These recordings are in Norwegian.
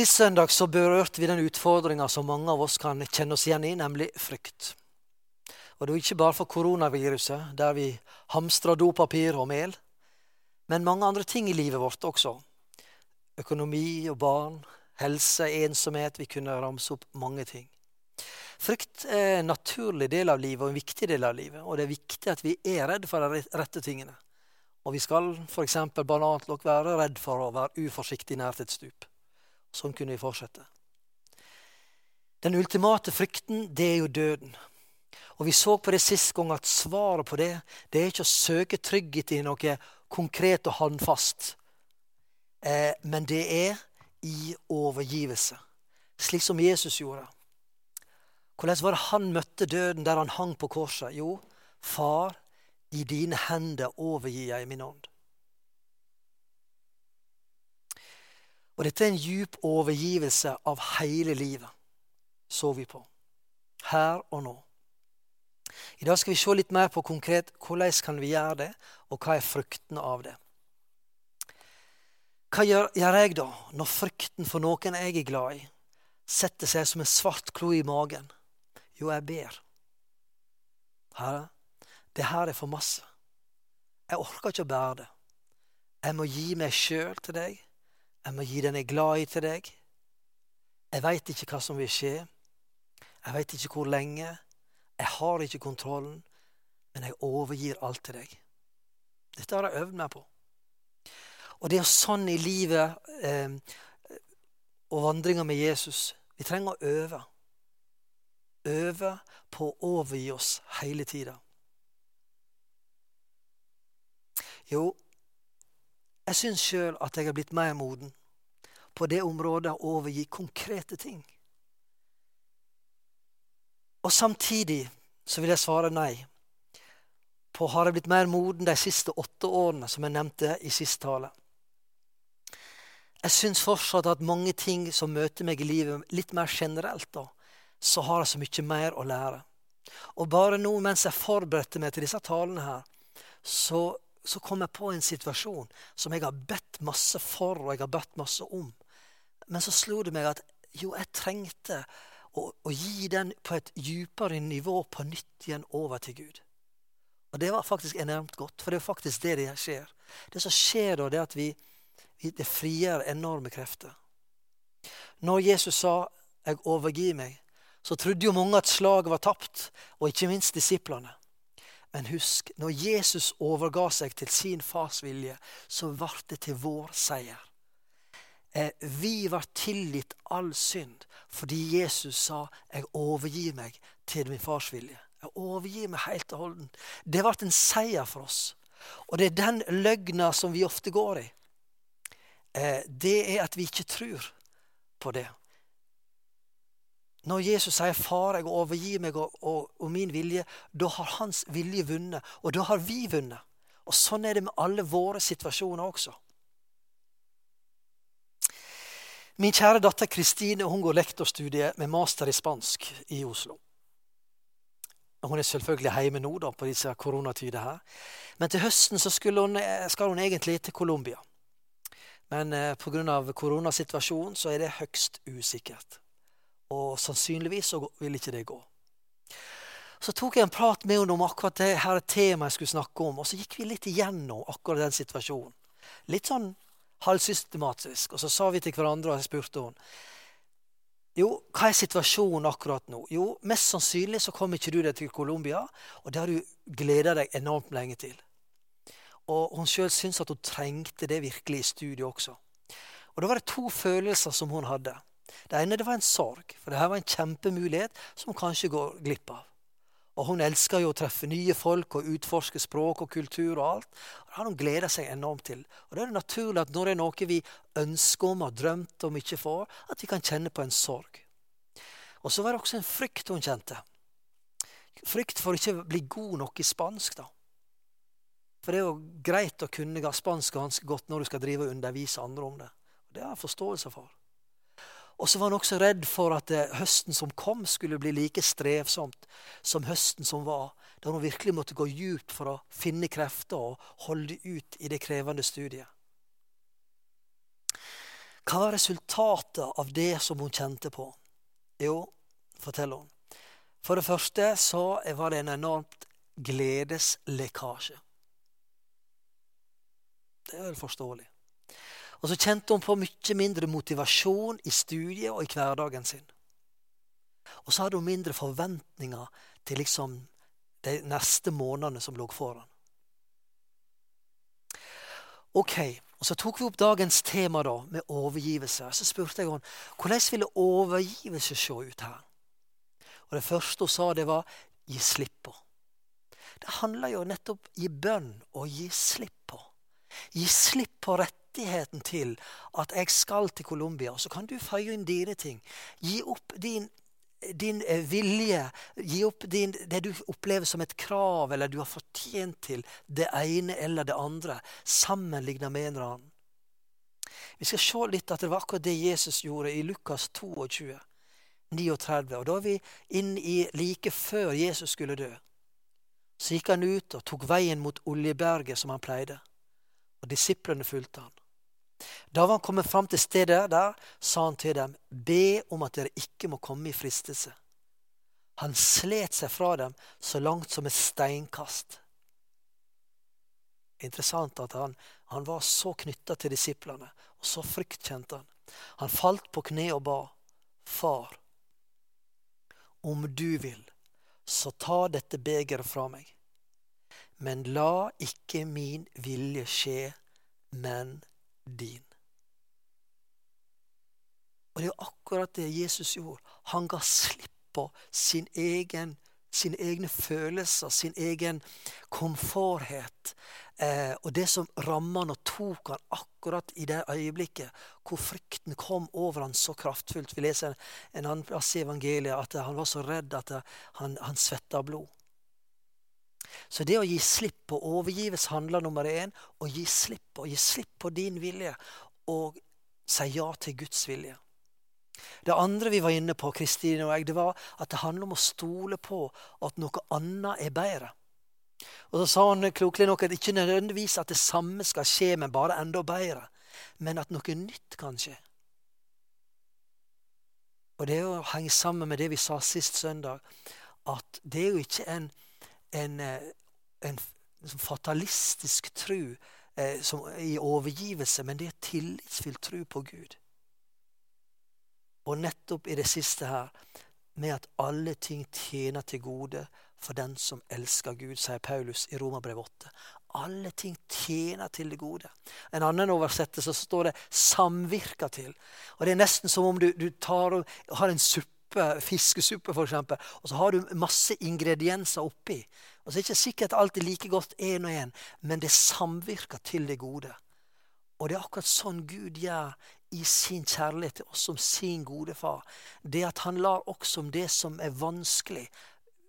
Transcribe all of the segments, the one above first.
Sist søndag så berørte vi den utfordringa som mange av oss kan kjenne oss igjen i, nemlig frykt. Og det er ikke bare for koronaviruset, der vi hamstrer dopapir og mel, men mange andre ting i livet vårt også. Økonomi og barn, helse, ensomhet. Vi kunne ramse opp mange ting. Frykt er en naturlig del av livet og en viktig del av livet. Og det er viktig at vi er redd for de rette tingene. Og vi skal f.eks. banalt nok være redd for å være uforsiktig nært et stup. Sånn kunne vi fortsette. Den ultimate frykten, det er jo døden. Og Vi så på det sist gang at svaret på det det er ikke å søke trygghet i noe konkret og håndfast. Eh, men det er i overgivelse, slik som Jesus gjorde. Hvordan var det han møtte døden der han hang på korset? Jo, far, i dine hender overgir jeg min ånd. Og dette er en djup overgivelse av hele livet, så vi på. Her og nå. I dag skal vi se litt mer på konkret hvordan kan vi gjøre det, og hva er fruktene av det. Hva gjør, gjør jeg da, når frykten for noen jeg er glad i, setter seg som en svart klo i magen? Jo, jeg ber. Herre, det her er for masse. Jeg orker ikke å bære det. Jeg må gi meg sjøl til deg. Jeg må gi den jeg er glad i, til deg. Jeg veit ikke hva som vil skje. Jeg veit ikke hvor lenge. Jeg har ikke kontrollen, men jeg overgir alt til deg. Dette har jeg øvd meg på. Og det er sånn i livet eh, og vandringa med Jesus. Vi trenger å øve. Øve på å overgi oss hele tida. Jo, jeg syns sjøl at jeg er blitt mer moden på det området å overgi konkrete ting. Og samtidig så vil jeg svare nei. På har jeg blitt mer moden de siste åtte årene, som jeg nevnte i sist tale. Jeg syns fortsatt at mange ting som møter meg i livet, litt mer generelt, da, så har jeg så mye mer å lære. Og bare nå mens jeg forberedte meg til disse talene her, så, så kom jeg på en situasjon som jeg har bedt masse for, og jeg har bedt masse om. Men så slo det meg at jo, jeg trengte å, å gi den på et djupere nivå på nytt igjen over til Gud. Og Det var faktisk enormt godt, for det er faktisk det det skjer. Det som skjer da, det er at vi, vi det frigjør enorme krefter. Når Jesus sa 'jeg overgir meg', så trodde jo mange at slaget var tapt, og ikke minst disiplene. Men husk, når Jesus overga seg til sin fars vilje, så ble det til vår seier. Eh, vi var tilgitt all synd fordi Jesus sa 'jeg overgir meg til min fars vilje'. Jeg overgir meg helt og holden. Det ble en seier for oss. Og det er den løgna som vi ofte går i. Eh, det er at vi ikke tror på det. Når Jesus sier 'Far, jeg overgir meg og, og, og min vilje', da har hans vilje vunnet. Og da har vi vunnet. Og sånn er det med alle våre situasjoner også. Min kjære datter Kristine hun går lektorstudiet med master i spansk i Oslo. Hun er selvfølgelig hjemme nå da, på disse koronatider her. Men til høsten så hun, skal hun egentlig til Colombia. Men eh, pga. koronasituasjonen så er det høgst usikkert. Og sannsynligvis så vil ikke det gå. Så tok jeg en prat med henne om akkurat det her temaet jeg skulle snakke om. Og så gikk vi litt igjennom akkurat den situasjonen. Litt sånn halvsystematisk. Og så sa vi til hverandre, og jeg spurte henne jo, hva er situasjonen akkurat nå? Jo, mest sannsynlig så kommer ikke du deg til Colombia, og det har du gleda deg enormt lenge til. Og hun sjøl syntes at hun trengte det virkelig i studiet også. Og da var det to følelser som hun hadde. Det ene det var en sorg, for dette var en kjempemulighet som hun kanskje går glipp av. Og hun elsker jo å treffe nye folk og utforske språk og kultur og alt. Og Det har hun gleda seg enormt til. Og da er det naturlig at når det er noe vi ønsker om og drømt om ikke får, at vi kan kjenne på en sorg. Og så var det også en frykt hun kjente. Frykt for ikke å bli god nok i spansk, da. For det er jo greit å kunne spansk ganske godt når du skal drive og undervise andre om det. Og Det har jeg forståelse for. Og så var han også redd for at eh, høsten som kom, skulle bli like strevsomt som høsten som var, da hun virkelig måtte gå djupt for å finne krefter og holde ut i det krevende studiet. Hva var resultatet av det som hun kjente på? Jo, forteller hun. For det første så var det en enormt gledeslekkasje. Det er vel forståelig. Og så kjente hun på mye mindre motivasjon i studiet og i hverdagen sin. Og så hadde hun mindre forventninger til liksom de neste månedene som lå foran. Ok, og Så tok vi opp dagens tema da, med overgivelse. Så spurte jeg henne hvordan ville overgivelse se ut her. Og Det første hun sa, det var gi slipp på. Det handler jo nettopp i bønn å gi slipp på. Gi slipp på rettigheten til at jeg skal til Colombia. Så kan du føye inn dine ting. Gi opp din din eh, vilje, gi opp din, det du opplever som et krav, eller du har fortjent til det ene eller det andre, sammenligna med en eller annen. Vi skal se litt at det var akkurat det Jesus gjorde i Lukas 22, 39. Og Da er vi inn i like før Jesus skulle dø. Så gikk han ut og tok veien mot Oljeberget, som han pleide. Og disiplene fulgte han. Da var han kommet fram til stedet der, sa han til dem, be om at dere ikke må komme i fristelse. Han slet seg fra dem så langt som et steinkast. Interessant at han, han var så knytta til disiplene, og så frykt kjente han. Han falt på kne og ba, Far, om du vil, så ta dette begeret fra meg. Men la ikke min vilje skje, men din. Og det er akkurat det Jesus gjorde. Han ga slipp på sin egen, sine egne følelser, sin egen komforthet. Eh, og det som ramma han og tok han akkurat i det øyeblikket hvor frykten kom over han så kraftfullt. Vi leser en annen plass i evangeliet at han var så redd at han, han svetta blod. Så det å gi slipp på overgives handler nummer én å gi slipp på, gi slipp på din vilje og si ja til Guds vilje. Det andre vi var inne på, Kristine og jeg, det var at det handler om å stole på at noe annet er bedre. Og Så sa han klokelig nok at ikke nødvendigvis at det samme skal skje, men bare enda bedre. Men at noe nytt kan skje. Og det er å henge sammen med det vi sa sist søndag, at det er jo ikke en en, en, en fatalistisk tro eh, i overgivelse, men det er tillitsfull tro på Gud. Og nettopp i det siste her, med at alle ting tjener til gode for den som elsker Gud, sier Paulus i Romerbrevet 8. Alle ting tjener til det gode. En annen oversettelse står det 'samvirker til'. Og Det er nesten som om du, du tar, har en suppe suppe, fiskesuppe f.eks., og så har du masse ingredienser oppi. Og så er det ikke sikkert alt er like godt én og én, men det samvirker til det gode. Og det er akkurat sånn Gud gjør i sin kjærlighet til oss som sin gode far. Det at han lar også om det som er vanskelig,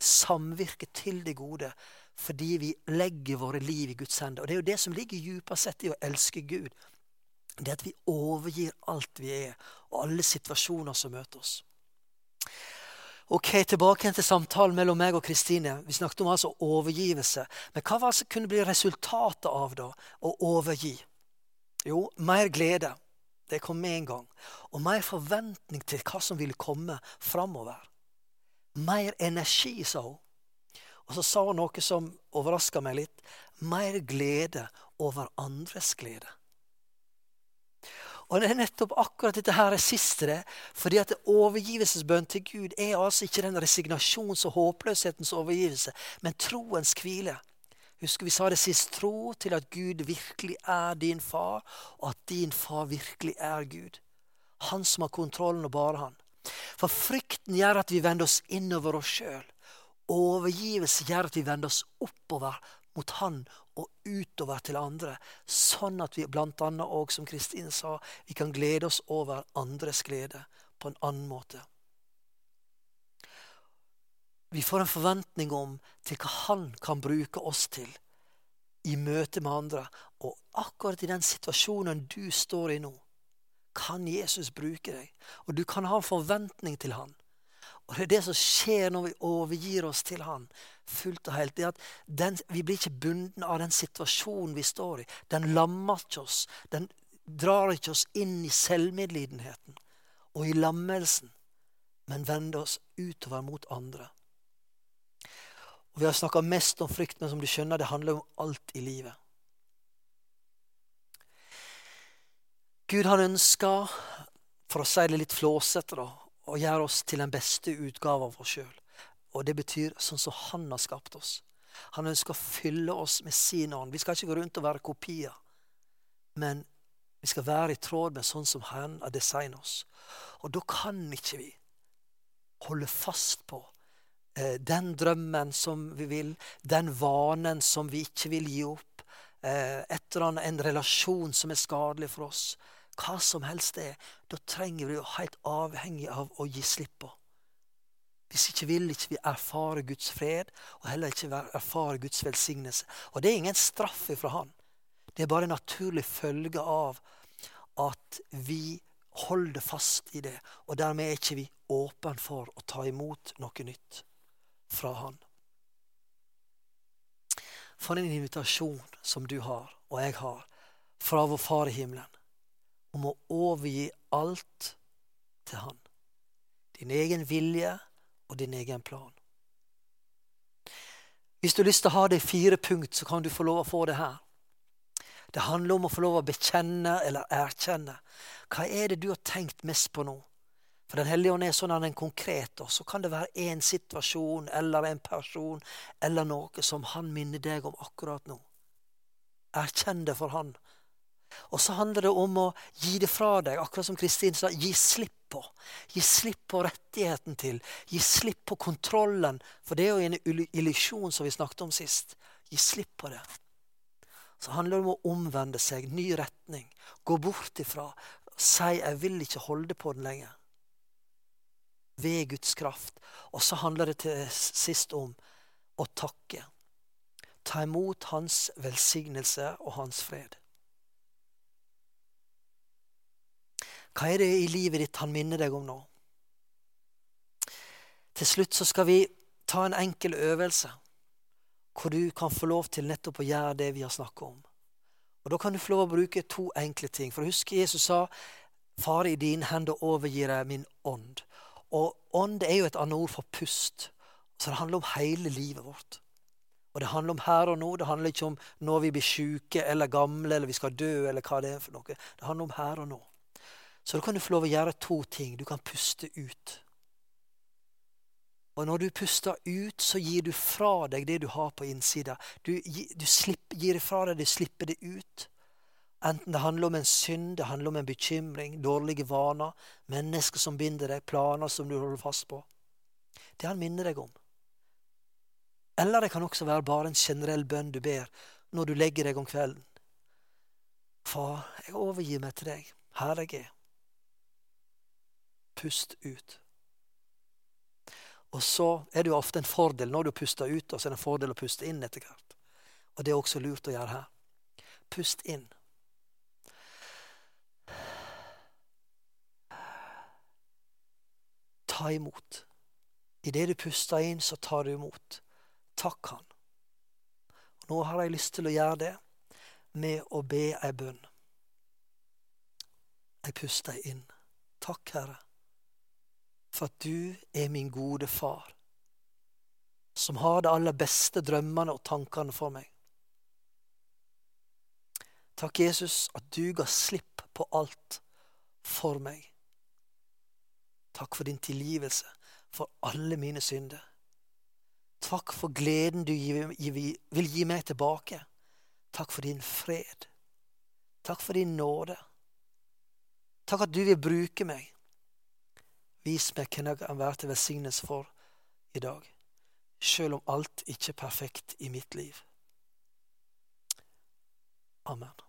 samvirke til det gode. Fordi vi legger våre liv i Guds hender. Og det er jo det som ligger dypest sett i å elske Gud. Det at vi overgir alt vi er, og alle situasjoner som møter oss. Ok, Tilbake til samtalen mellom meg og Kristine. Vi snakket om altså overgivelse. Men hva var det som kunne bli resultatet av da, å overgi? Jo, mer glede. Det kom med en gang. Og mer forventning til hva som ville komme framover. Mer energi, sa hun. Og så sa hun noe som overraska meg litt. Mer glede over andres glede. Og det er nettopp akkurat dette her er siste det. Fordi at overgivelsesbønn til Gud er altså ikke den resignasjons- og håpløshetens overgivelse, men troens hvile. Husker vi sa det sist. Tro til at Gud virkelig er din far, og at din far virkelig er Gud. Han som har kontrollen, og bare han. For frykten gjør at vi vender oss innover oss sjøl. Overgivelse gjør at vi vender oss oppover mot Han og utover til andre, sånn at vi annet òg, som Kristin sa, vi kan glede oss over andres glede på en annen måte. Vi får en forventning om til hva Han kan bruke oss til i møte med andre. Og akkurat i den situasjonen du står i nå, kan Jesus bruke deg. Og du kan ha en forventning til Han. Og det er det som skjer når vi overgir oss til Han fullt og helt. det at den, Vi blir ikke bundet av den situasjonen vi står i. Den lammer ikke oss. Den drar ikke oss inn i selvmedlidenheten og i lammelsen, men vender oss utover mot andre. Og Vi har snakka mest om frykt, men som du skjønner, det handler om alt i livet. Gud han ønsker, for å si det litt flåsete, å gjøre oss til den beste utgave av oss sjøl. Og det betyr sånn som han har skapt oss. Han ønsker å fylle oss med sin ånd. Vi skal ikke gå rundt og være kopier, men vi skal være i tråd med sånn som Han har designet oss. Og da kan ikke vi holde fast på eh, den drømmen som vi vil, den vanen som vi ikke vil gi opp, eh, et eller annet, en relasjon som er skadelig for oss hva som helst det er, da trenger vi å helt avhengig av å gi slipp på. Hvis ikke vil ikke vi erfare Guds fred, og heller ikke erfare Guds velsignelse. Og det er ingen straff fra Han. Det er bare en naturlig følge av at vi holder fast i det, og dermed er ikke vi åpne for å ta imot noe nytt fra Han. For en invitasjon som du har, og jeg har, fra vår Far i himmelen om å overgi alt til Han. Din egen vilje og din egen plan. Hvis du har lyst til å ha det i fire punkt, så kan du få lov å få det her. Det handler om å få lov å bekjenne eller erkjenne. Hva er det du har tenkt mest på nå? For Den hellige ånd er sånn at den konkret, og så kan det være én situasjon eller en person eller noe som han minner deg om akkurat nå. Erkjenn det for han, og så handler det om å gi det fra deg, akkurat som Kristin sa. Gi slipp på. Gi slipp på rettigheten til. Gi slipp på kontrollen. For det er jo en illusjon som vi snakket om sist. Gi slipp på det. Så handler det om å omvende seg, ny retning. Gå bort ifra. Si 'jeg vil ikke holde på den lenger'. Ved Guds kraft. Og så handler det til sist om å takke. Ta imot Hans velsignelse og Hans fred. Hva er det i livet ditt han minner deg om nå? Til slutt så skal vi ta en enkel øvelse hvor du kan få lov til nettopp å gjøre det vi har snakket om. Og Da kan du få lov å bruke to enkle ting. For husk Jesus sa Far, i din hender overgir jeg min ånd. Og ånd er jo et annet ord for pust. Så det handler om hele livet vårt. Og det handler om her og nå. Det handler ikke om når vi blir syke eller gamle eller vi skal dø eller hva det er for noe. Det handler om her og nå. Så da kan du få lov å gjøre to ting. Du kan puste ut. Og når du puster ut, så gir du fra deg det du har på innsida. Du, du slipper, gir det fra deg, du slipper det ut. Enten det handler om en synd, det handler om en bekymring, dårlige vaner, mennesker som binder deg, planer som du holder fast på. Det han minner deg om. Eller det kan også være bare en generell bønn du ber når du legger deg om kvelden. Far, jeg overgir meg til deg. Her jeg er. Pust ut. Og så er det jo ofte en fordel når du puster ut, og så er det en fordel å puste inn etter hvert. Og det er også lurt å gjøre her. Pust inn. Ta imot. Idet du puster inn, så tar du imot. Takk Han. Og nå har jeg lyst til å gjøre det med å be ei bønn. Jeg puster inn. Takk, Herre for at du er min gode far, som har de aller beste drømmene og tankene for meg. Takk, Jesus, at du ga slipp på alt for meg. Takk for din tilgivelse for alle mine synder. Takk for gleden du vil gi meg tilbake. Takk for din fred. Takk for din nåde. Takk at du vil bruke meg Vis meg hvem jeg kan være til velsignelse for i dag, selv om alt ikke er perfekt i mitt liv. Amen.